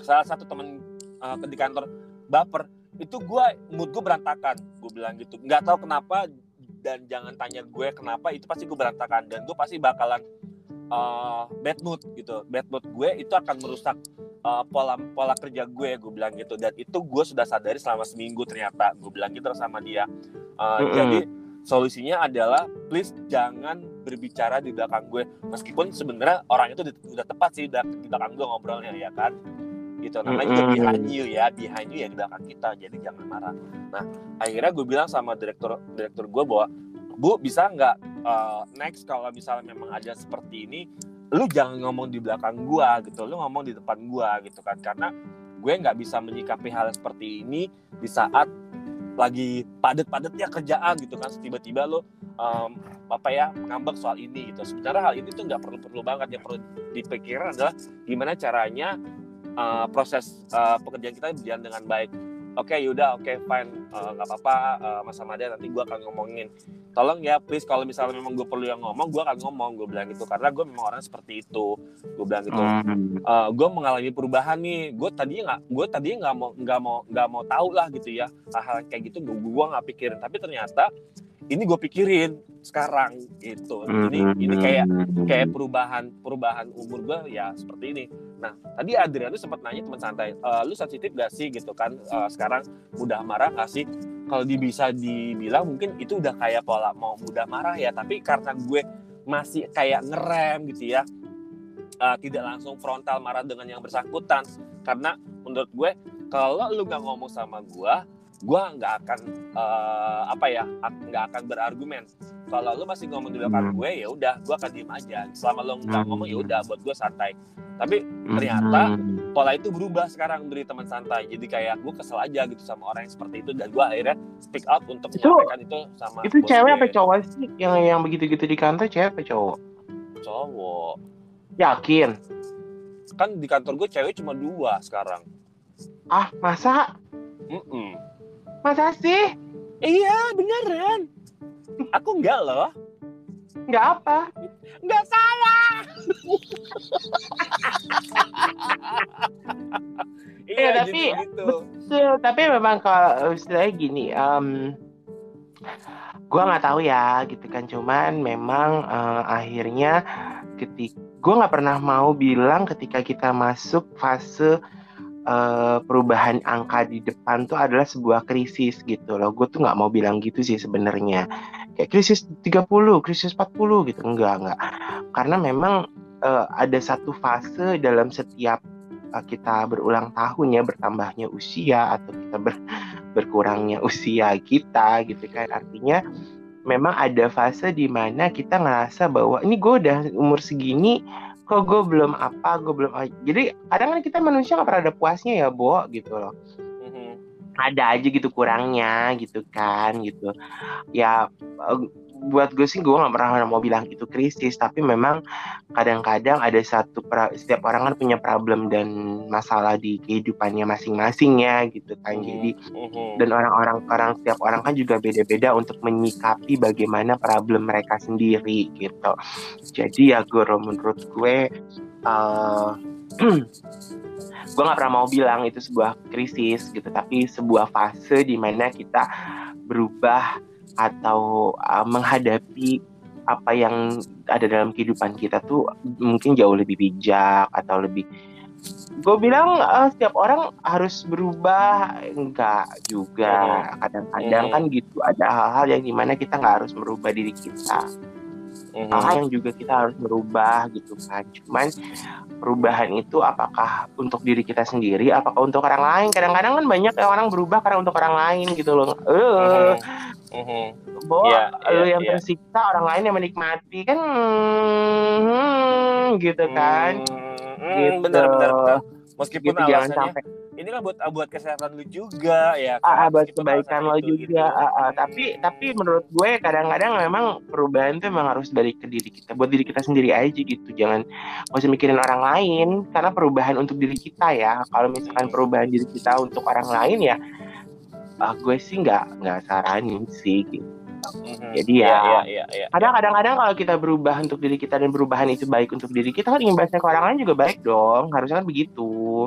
salah satu temen eh, di kantor baper itu gue mood gue berantakan gue bilang gitu. Nggak tahu kenapa dan jangan tanya gue kenapa itu pasti gue berantakan. Dan gue pasti bakalan uh, bad mood gitu. Bad mood gue itu akan merusak uh, pola pola kerja gue gue bilang gitu. Dan itu gue sudah sadari selama seminggu ternyata gue bilang gitu sama dia. Uh, Mm-mm. jadi solusinya adalah please jangan berbicara di belakang gue. Meskipun sebenarnya orang itu udah- udah tepat sih udah di belakang gue ngobrolnya ya kan? Gitu. Namanya juga Mm-mm. behind you ya behind you ya di belakang kita. Jadi jangan marah. Nah akhirnya gue bilang sama direktur direktur gue bahwa bu bisa nggak uh, next kalau misalnya memang ada seperti ini lu jangan ngomong di belakang gua gitu lu ngomong di depan gua gitu kan. Karena gue nggak bisa menyikapi hal seperti ini di saat lagi padat-padatnya kerjaan gitu kan. Tiba-tiba lo um, apa ya ngambek soal ini gitu. Sebenarnya hal ini tuh nggak perlu-perlu banget. Yang perlu dipikirkan adalah gimana caranya uh, proses uh, pekerjaan kita berjalan dengan baik oke yaudah oke fine. Uh, nggak apa-apa uh, mas Amada nanti gue akan ngomongin. Tolong ya please kalau misalnya memang gue perlu yang ngomong gue akan ngomong gue bilang gitu. Karena gue memang orang seperti itu. Gue bilang gitu. Hmm. gue mengalami perubahan nih. Gue tadinya nggak gue tadinya nggak mau nggak mau nggak mau tahu lah gitu ya hal-hal kayak gitu. Gue gue nggak pikirin. Tapi ternyata ini gue pikirin sekarang gitu. Ini ini kayak kayak perubahan perubahan umur gue ya seperti ini nah tadi Adrian sempat nanya teman santai "Eh, lu sensitif gak sih? Gitu kan. Eh, sekarang mudah marah gak sih? Kalau bisa dibilang mungkin itu udah kayak pola mau mudah marah ya tapi karena gue masih kayak ngerem gitu ya eh, tidak langsung frontal marah dengan yang bersangkutan. Karena menurut gue kalau lu nggak ngomong sama gue gue nggak akan eh, apa ya ak- nggak akan berargumen kalau lu masih ngomong di belakang Hmm. gue ya udah gue akan diem aja selama lu nggak Hmm. ngomong ya udah buat gue santai tapi ternyata Hmm. pola itu berubah sekarang dari teman santai jadi kayak gue kesel aja gitu sama orang yang seperti itu dan gue akhirnya speak up untuk Itu- menyampaikan itu sama Itu bos cewek gue. apa cowok sih yang yang begitu-gitu di kantor cewek apa cowok? cowok Yakin? kan di kantor gue cewek cuma dua sekarang Ah masa? Mm-mm. Masa sih? iya beneran. Aku enggak loh. Nggak apa? enggak salah. Iya, iya tapi- gitu, Betul, tapi memang kalau istilahnya gini, em gua nggak tahu ya gitu kan, cuman memang eh, akhirnya ketika gua nggak pernah mau bilang ketika kita masuk fase eh, perubahan angka di depan tuh adalah sebuah krisis gitu loh. Gue tuh nggak mau bilang gitu sih sebenarnya. Kayak krisis 30, krisis 40 gitu. Enggak, enggak. Karena memang eh, ada satu fase dalam setiap uh, kita berulang tahun ya bertambahnya usia atau kita ber- berkurangnya usia kita gitu kan artinya memang ada fase di mana kita ngerasa bahwa ini gue udah umur segini kok gue belum apa gue belum jadi kadang kan kita manusia nggak pernah ada puasnya ya Bo gitu loh Mhm. ada aja gitu kurangnya gitu kan gitu ya eh, buat gue sih gue nggak pernah mau bilang itu krisis tapi memang kadang-kadang ada satu pra- setiap orang kan punya problem dan masalah di kehidupannya masing-masing ya gitu kan. Jadi Mhm. dan orang-orang orang setiap orang kan juga beda-beda untuk menyikapi bagaimana problem mereka sendiri gitu. Jadi ya gue menurut gue eh gue nggak pernah mau bilang itu sebuah krisis gitu. Tapi sebuah fase di mana kita berubah atau uh, menghadapi apa yang ada dalam kehidupan kita tuh mungkin jauh lebih bijak atau lebih gue bilang eh, setiap orang harus berubah. Enggak juga. Kadang-kadang Mhm. kan gitu ada hal-hal yang di mana kita nggak harus merubah diri kita. Mhm. hal yang juga kita harus merubah gitu kan. Cuman perubahan itu apakah untuk diri kita sendiri apakah untuk orang lain? Kadang-kadang kan banyak yang orang berubah karena untuk orang lain gitu loh. Mhm. Mhm. bahwa Iya, lu yang iya. tersiksa orang lain yang menikmati kan hmm, gitu kan Hmm, Gitu. benar benar benar. Meskipun gitu jangan alasannya sampai ini kan buat buat kesehatan lu juga ya ah, ah, kan. buat kebaikan lo alasannya itu, juga gitu. ah, ah. tapi Hmm. tapi menurut gue kadang-kadang memang perubahan itu memang harus dari ke diri kita buat diri kita sendiri aja gitu jangan gak usah mikirin orang lain karena perubahan untuk diri kita ya kalau misalkan Hmm. perubahan diri kita untuk orang lain ya ah, gue sih nggak nggak saranin sih gitu. Mhm. Jadi Iya, ya, iya iya iya. kadang kadang-kadang kalau kita berubah untuk diri kita dan perubahan itu baik untuk diri kita kan imbasnya ke orang lain juga baik dong harusnya kan begitu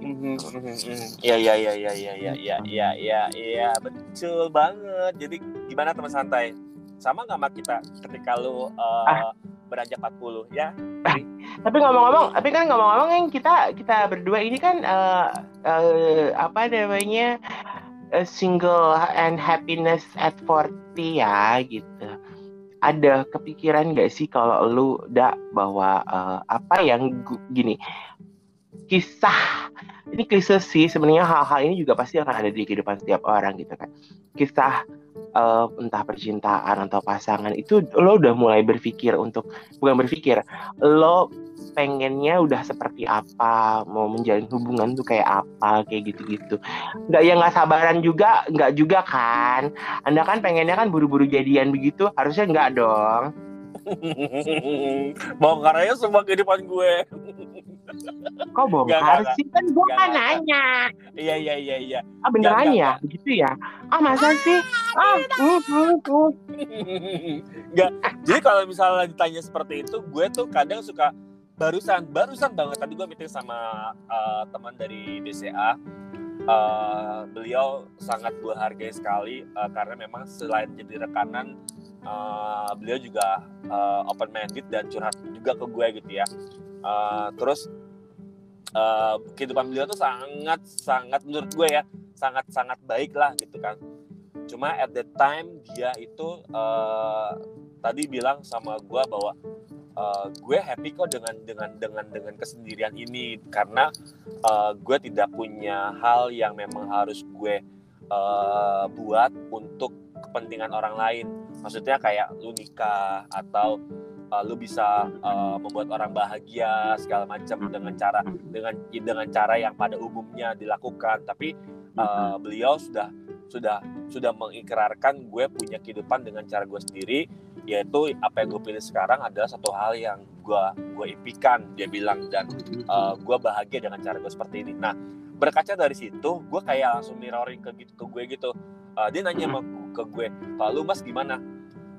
Mhm, mhm, mhm. Iya iya iya iya iya iya iya iya iya iya betul banget. Jadi gimana teman santai? Sama nggak sama kita ketika lu uh, Ah. beranjak 40 ya? tapi ngomong-ngomong tapi kan ngomong-ngomong yang kita kita berdua ini kan eh, eh, apa namanya single and happiness at 40 ya gitu. Ada kepikiran gak sih kalau lu udah bahwa eh, apa yang gini kisah ini klise sih sebenarnya hal-hal ini juga pasti akan ada di kehidupan setiap orang gitu kan. Kisah eh, entah percintaan atau pasangan itu lo udah mulai berpikir untuk bukan berpikir lo pengennya udah seperti apa mau menjalin hubungan tuh kayak apa kayak gitu-gitu nggak ya nggak sabaran juga nggak juga kan anda kan pengennya kan buru-buru jadian begitu harusnya nggak dong Bongkar aja semua kehidupan gue. kok Nggak, nggak, bongkar nggak. sih kan gue Nggak, kan nggak. nanya Iya iya iya iya. ah beneran nggak, ya begitu ya ah masa sih ah hmm, hmm. Enggak. Jadi kalau misalnya ditanya seperti itu, gue tuh kadang suka barusan, barusan banget tadi gue meeting sama uh, teman dari BCA. Uh, beliau sangat gue hargai sekali uh, karena memang selain jadi rekanan, uh, beliau juga uh, open minded dan curhat juga ke gue gitu ya. Uh, terus uh, kehidupan beliau tuh sangat sangat menurut gue ya sangat sangat baik lah gitu kan cuma at the time dia itu eh, tadi bilang sama gue bahwa eh, gue happy kok dengan dengan dengan dengan kesendirian ini. Karena eh, gue tidak punya hal yang memang harus gue eh, buat untuk kepentingan orang lain. Maksudnya kayak lu nikah atau uh, lu bisa uh, membuat orang bahagia segala macam dengan cara dengan dengan cara yang pada umumnya dilakukan. Tapi uh, beliau sudah sudah sudah mengikrarkan gue punya kehidupan dengan cara gue sendiri yaitu apa yang gue pilih sekarang adalah satu hal yang gue gue impikan dia bilang dan uh, gue bahagia dengan cara gue seperti ini. Nah berkaca dari situ gue kayak langsung mirroring ke gitu ke gue gitu. Uh, dia nanya sama ke gue kalau mas gimana?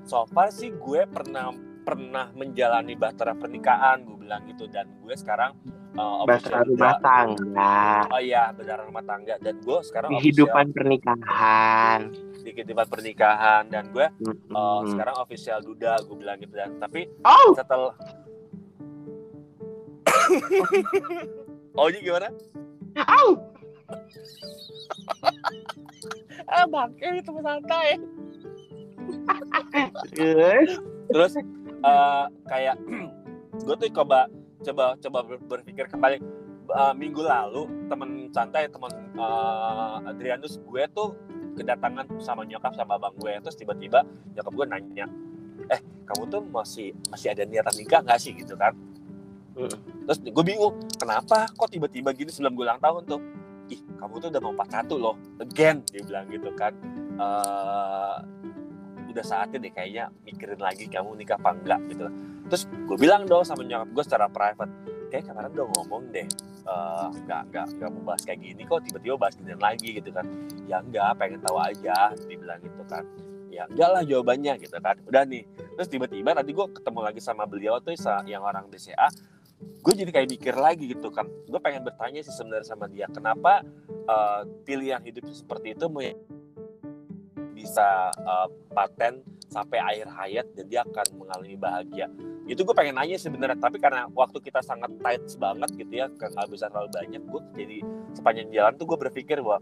So far sih gue pernah pernah menjalani bahtera pernikahan gue bilang gitu. Dan gue sekarang uh, bahtera rumah tangga. Oh iya bahtera rumah tangga. Dan gue sekarang kehidupan pernikahan. Di kehidupan pernikahan. Dan gue mm-hmm. uh, sekarang official duda gue bilang gitu dan tapi oh. setelah oh ini gimana? Oh. ah bangke itu santai. Terus? Terus uh, kayak gue tuh coba coba coba berpikir kembali. Uh, minggu lalu temen santai temen uh, Adrianus gue tuh kedatangan sama nyokap sama abang gue. Terus tiba-tiba nyokap gue nanya eh kamu tuh masih masih ada niatan nikah nggak sih? Gitu kan. Hmm. terus gue bingung kenapa? Kok tiba-tiba gini sebelum gue ulang tahun tuh? Ih kamu tuh udah mau 41 loh again dia bilang gitu kan. Uh, udah saatnya deh kayaknya mikirin lagi kamu nikah apa enggak gitu terus gue bilang dong sama nyokap gue secara private kayak kemarin udah ngomong deh uh, nggak nggak nggak mau bahas kayak gini kok tiba-tiba bahas gini lagi gitu kan. Ya enggak pengen tahu aja dibilang gitu kan. Ya enggak lah jawabannya gitu kan. Udah nih. Terus tiba-tiba tadi gue ketemu lagi sama beliau tuh yang orang BCA gue jadi kayak mikir lagi gitu kan. Gue pengen bertanya sih sebenarnya sama dia kenapa uh, pilihan hidup seperti itu bisa uh, paten sampai akhir hayat dan dia akan mengalami bahagia. Itu gue pengen nanya sebenarnya tapi karena waktu kita sangat tight banget gitu ya nggak bisa terlalu banyak gue jadi sepanjang jalan tuh gue berpikir bahwa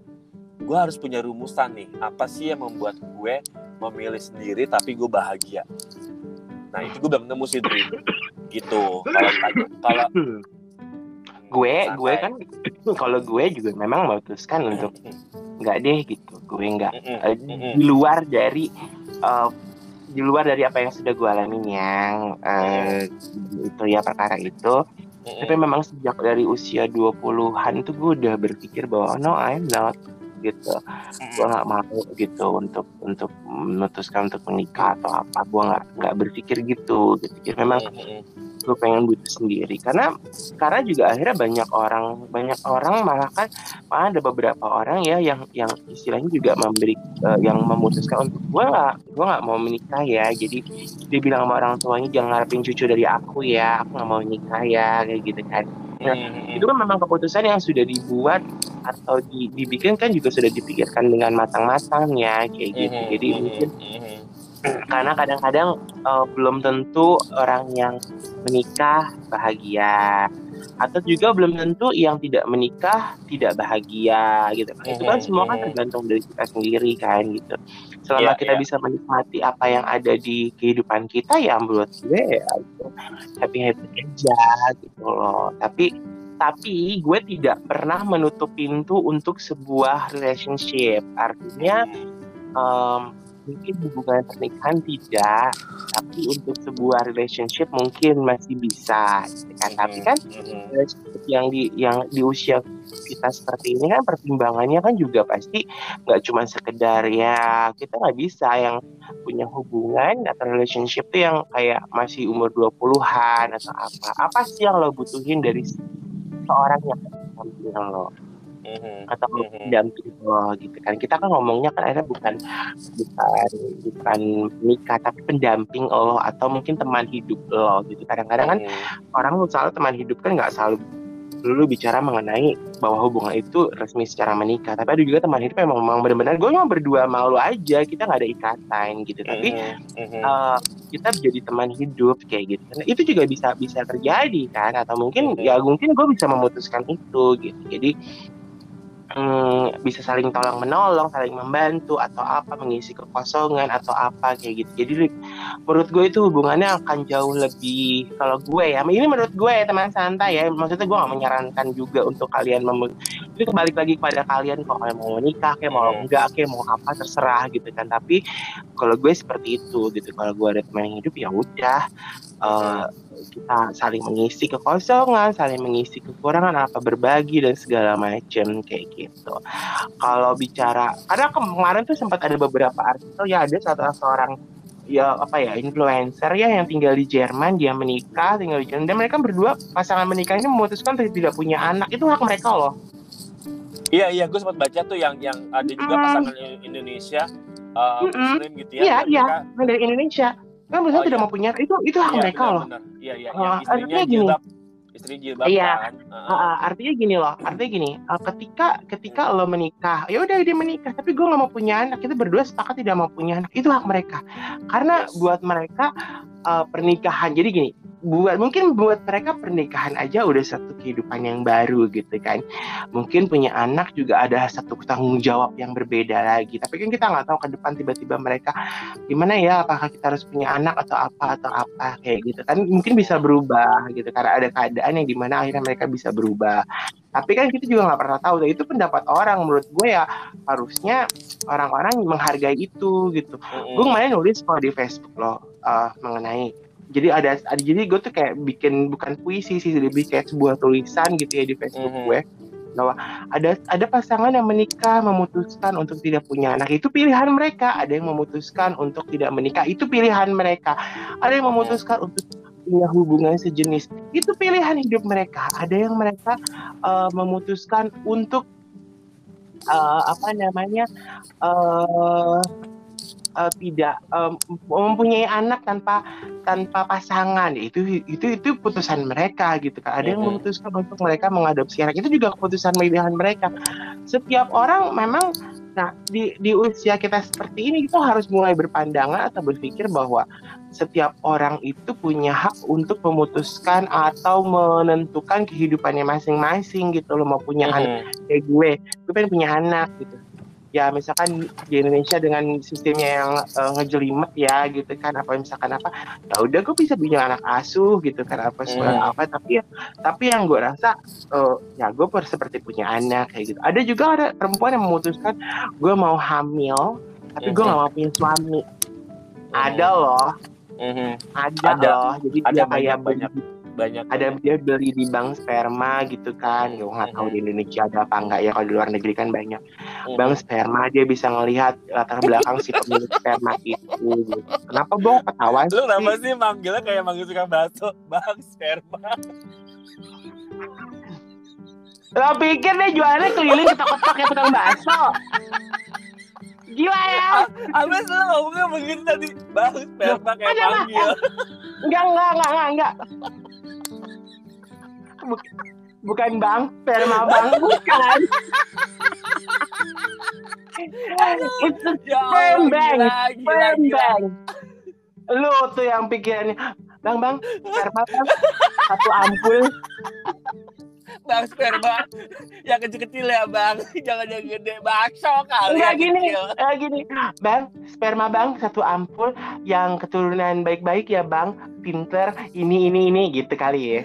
gue harus punya rumusan nih apa sih yang membuat gue memilih sendiri tapi gue bahagia? Nah itu gue belum nemu sih Dri. Gitu. Kalau kalau gue gue kan kalau gue juga memang memutuskan untuk nggak deh gitu. Gue nggak uh, di luar dari uh, di luar dari apa yang sudah gue alamin yang uh, itu ya perkara itu. Tapi memang sejak dari usia 20-an tuh gue udah berpikir bahwa no I'm not gitu. Gue nggak mau gitu untuk untuk memutuskan untuk menikah atau apa. Gue nggak nggak berpikir gitu. Berpikir memang gue pengen butuh sendiri karena karena juga akhirnya banyak orang banyak orang malah kan malah ada beberapa orang ya yang yang istilahnya juga memberi uh, yang memutuskan untuk gue nggak gue nggak mau menikah ya jadi dia bilang sama orang tuanya jangan ngarepin cucu dari aku ya aku nggak mau menikah ya kayak gitu kan Nah, hmm. itu kan memang keputusan yang sudah dibuat atau dibikin kan juga sudah dipikirkan dengan matang-matang ya kayak gitu. Hmm. Jadi mungkin karena kadang-kadang uh, belum tentu orang yang menikah bahagia. Atau juga belum tentu yang tidak menikah tidak bahagia gitu. Kan itu kan semua kan tergantung dari kita sendiri kan gitu. Selama yeah, kita yeah. bisa menikmati apa yang ada di kehidupan kita ya menurut gue ya gitu. happy happy aja gitu loh. Tapi tapi gue tidak pernah menutup pintu untuk sebuah relationship. Artinya um, mungkin hubungan pernikahan tidak tapi untuk sebuah relationship mungkin masih bisa gitu kan. Tapi kan mm-hmm. yang di yang di usia kita seperti ini kan pertimbangannya kan juga pasti nggak cuma sekedar ya kita nggak bisa yang punya hubungan atau relationship tuh yang kayak masih umur 20-an atau apa. Apa sih yang lo butuhin dari seorang yang lo mm-hmm. atau pendamping mm-hmm. lo gitu kan kita kan ngomongnya kan akhirnya bukan bukan bukan nikah tapi pendamping lo atau mungkin teman hidup lo gitu kadang-kadang kan mm-hmm. orang misalnya teman hidup kan nggak selalu dulu bicara mengenai bahwa hubungan itu resmi secara menikah tapi ada juga teman hidup yang memang benar-benar gue cuma berdua malu aja kita nggak ada ikatan gitu tapi mm-hmm. uh, kita jadi teman hidup kayak gitu nah, itu juga bisa bisa terjadi kan atau mungkin mm-hmm. ya mungkin gue bisa memutuskan itu gitu jadi hmm, bisa saling tolong menolong, saling membantu atau apa mengisi kekosongan atau apa kayak gitu. Jadi menurut gue itu hubungannya akan jauh lebih kalau gue ya, ini menurut gue ya teman santai ya. Maksudnya gue gak menyarankan juga untuk kalian mem itu kembali lagi kepada kalian kalau kalian mau menikah, kayak mau enggak, kayak mau apa terserah gitu kan. Tapi kalau gue seperti itu gitu. Kalau gue ada teman yang hidup ya udah uh, kita saling mengisi kekosongan, saling mengisi kekurangan apa berbagi dan segala macam kayak gitu. Kalau bicara karena kemarin tuh sempat ada beberapa artikel ya ada satu seorang ya apa ya influencer ya yang tinggal di Jerman dia menikah tinggal di Jerman dan mereka berdua pasangan menikah ini memutuskan untuk tidak punya anak itu hak mereka loh iya iya gue sempat baca tuh yang yang ada juga mm. pasangan Indonesia uh, mm -mm. Muslim gitu ya iya iya dari Indonesia kan oh, tidak iya. mau punya itu itu hak iya, mereka benar, loh iya iya uh, istrinya jilbab istri jilbab iya. kan uh, uh, artinya gini loh artinya gini uh, ketika ketika lo menikah ya udah dia menikah tapi gue nggak mau punya anak kita berdua sepakat tidak mau punya anak itu hak mereka karena yes. buat mereka uh, pernikahan jadi gini buat mungkin buat mereka pernikahan aja udah satu kehidupan yang baru gitu kan. Mungkin punya anak juga ada satu tanggung jawab yang berbeda lagi. Tapi kan kita nggak tahu ke depan tiba-tiba mereka gimana ya apakah kita harus punya anak atau apa atau apa kayak gitu kan. Mungkin bisa berubah gitu karena ada keadaan yang di mana akhirnya mereka bisa berubah. Tapi kan kita juga nggak pernah tahu dan itu pendapat orang menurut gue ya harusnya orang-orang menghargai itu gitu. Mm-hmm. gue kemarin nulis kalau di Facebook loh uh, mengenai jadi ada, ada jadi gue tuh kayak bikin bukan puisi sih lebih kayak sebuah tulisan gitu ya di Facebook mm -hmm. gue. Bahwa ada ada pasangan yang menikah memutuskan untuk tidak punya anak. Itu pilihan mereka. Ada yang memutuskan untuk tidak menikah. Itu pilihan mereka. Ada yang memutuskan untuk punya hubungan sejenis. Itu pilihan hidup mereka. Ada yang mereka uh, memutuskan untuk uh, apa namanya uh, uh, tidak um, mempunyai anak tanpa tanpa pasangan. Itu itu itu putusan mereka gitu kan ada yang memutuskan untuk mereka mengadopsi anak. Itu juga keputusan pilihan mereka. Setiap orang memang nah di di usia kita seperti ini itu harus mulai berpandangan atau berpikir bahwa setiap orang itu punya hak untuk memutuskan atau menentukan kehidupannya masing-masing gitu loh. Mau punya mm -hmm. anak kayak gue gue pengen punya anak gitu ya misalkan di Indonesia dengan sistemnya yang uh, ngejelimet ya gitu kan apa misalkan apa ya udah gue bisa punya anak asuh gitu kan apa hmm. apa tapi tapi yang gue rasa uh, ya gue seperti punya anak kayak gitu ada juga ada perempuan yang memutuskan gue mau hamil tapi gue hmm. gak mau punya suami hmm. ada loh hmm. ada, ada loh jadi ada dia kayak banyak banyak ada dia beli di bank sperma gitu kan. Gue nggak tahu di Indonesia ada apa enggak ya kalau di luar negeri kan banyak. Hmm. bank sperma dia bisa ngelihat latar belakang si pemilik sperma itu gitu. kenapa bang? Ketawa lu kenapa sih? manggilnya kayak manggil suka bakso? Bank sperma. Lo pikir deh jualannya keliling ketok-ketok kayak tukang bakso Gila ya. Abis lu ngomongnya begini tadi. Bang, sperma kayak manggil. Enggak, enggak, enggak, enggak, enggak bukan bang sperma bang bukan itu ya sperm bang lu tuh yang pikirannya bang bang sperma bang satu ampul bang sperma yang kecil-kecil ya bang. Jangan yang gede. Bakso kali Enggak gini. uh, gini. Bang sperma bang satu ampul yang keturunan baik-baik ya bang. Pinter ini ini ini gitu kali ya.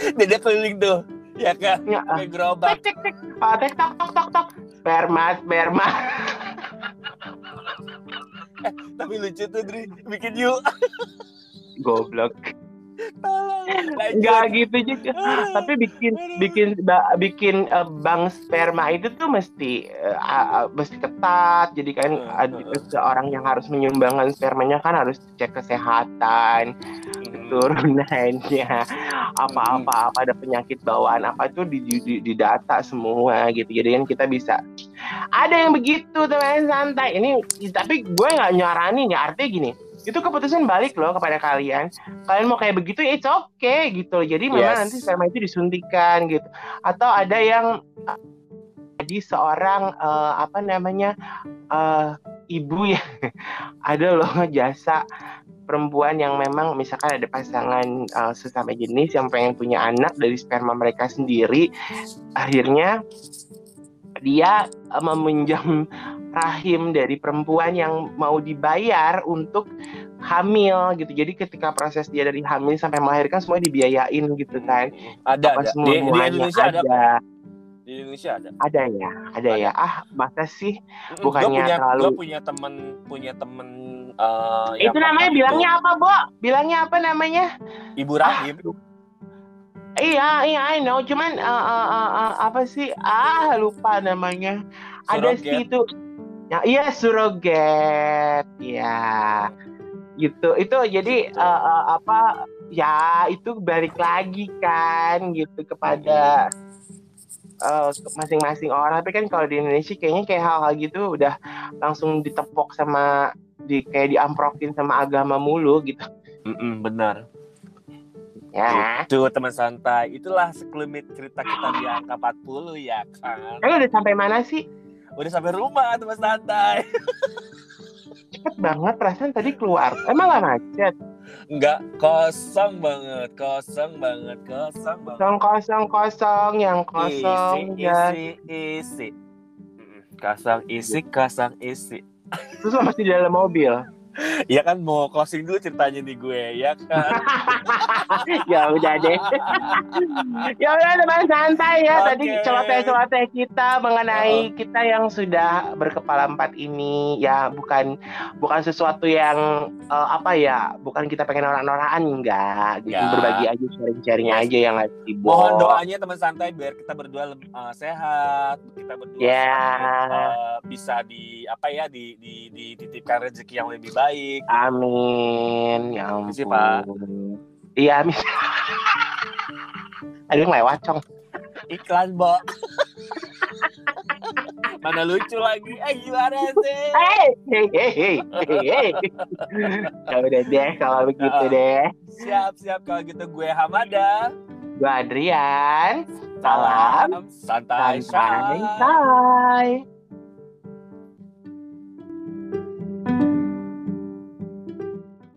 Dede keliling tuh ya kan? Ya. kayak gerobak. Tek tek tek. Oh, tek tok tok tok tok. Sperma sperma. Eh, tapi lucu tuh Dri. Bikin yuk. Goblok Enggak gitu juga. Tapi bikin bikin bikin uh, bank sperma itu tuh mesti uh, mesti ketat. Jadi kan uh, seorang yang harus menyumbangkan spermanya kan harus cek kesehatan, turunannya, apa-apa apa ada penyakit bawaan apa itu di, di, di data semua gitu. Jadi kan kita bisa. Ada yang begitu teman santai. Ini tapi gue nggak nyaranin ya. Artinya gini itu keputusan balik loh kepada kalian. Kalian mau kayak begitu ya it's okay gitu. Jadi memang yes. nanti sperma itu disuntikan gitu. Atau ada yang jadi seorang uh, apa namanya uh, ibu ya. Ada loh jasa perempuan yang memang misalkan ada pasangan uh, sesama jenis yang pengen punya anak dari sperma mereka sendiri akhirnya dia uh, meminjam rahim dari perempuan yang mau dibayar untuk hamil gitu. Jadi ketika proses dia dari hamil sampai melahirkan semua dibiayain gitu kan. Ada, Apa ada. Semua di, di Indonesia ada. ada. Di Indonesia ada. Ada ya, ada ya. Ah, masa sih? Bukannya gue punya, terlalu- gua punya temen punya temen yang itu namanya bilangnya itu apa, Bo? Bilangnya apa namanya? Ibu Rahim. Iya, iya, I know. Cuman eh, eh, eh, eh, apa sih? Ah, lupa namanya. Ada sih itu. Ya, iya, surrogate. Ya. Gitu. Itu jadi eh, eh, apa? Ya, itu balik lagi kan gitu kepada ke masing-masing orang. Tapi kan kalau di Indonesia kayaknya kayak hal-hal gitu udah langsung ditepok sama di kayak diamprokin sama agama mulu gitu. Mm-mm, benar. Ya. Itu teman santai. Itulah sekelumit cerita kita di angka 40 ya kan. Eh, udah sampai mana sih? Udah sampai rumah teman santai. Cepet banget perasaan tadi keluar. Emang gak macet? Enggak, kosong banget, kosong banget, kosong banget. Kosong kosong kosong yang kosong isi, dan isi, isi. Kosong isi, kosong isi. terus lo masih di dalam mobil. Ya kan mau closing dulu ceritanya di gue, ya kan? ya udah deh. ya udah teman santai ya. Tadi Oke. celoteh-celoteh kita mengenai kita yang sudah berkepala empat ini ya bukan bukan sesuatu yang eh, apa ya, bukan kita pengen norak-norakan enggak. Gitu. Ya. Berbagi aja sharing-sharing aja yang lagi. Mohon doanya teman santai biar kita berdua eh, sehat, kita berdua Ya. eh, bisa di apa ya di di dititipkan rezeki yang lebih baik. Amin. Ya ampun. Pak. Iya, amin. Aduh lewat, Cong. Iklan, Bo. Mana lucu lagi? Eh gimana sih? Hey, hey, hey, hey, hey, hey. ya udah deh kalau begitu Ah. deh. Siap, siap kalau gitu gue Hamada. Gua Adrian. Salam santai, Santai, Shay. bye.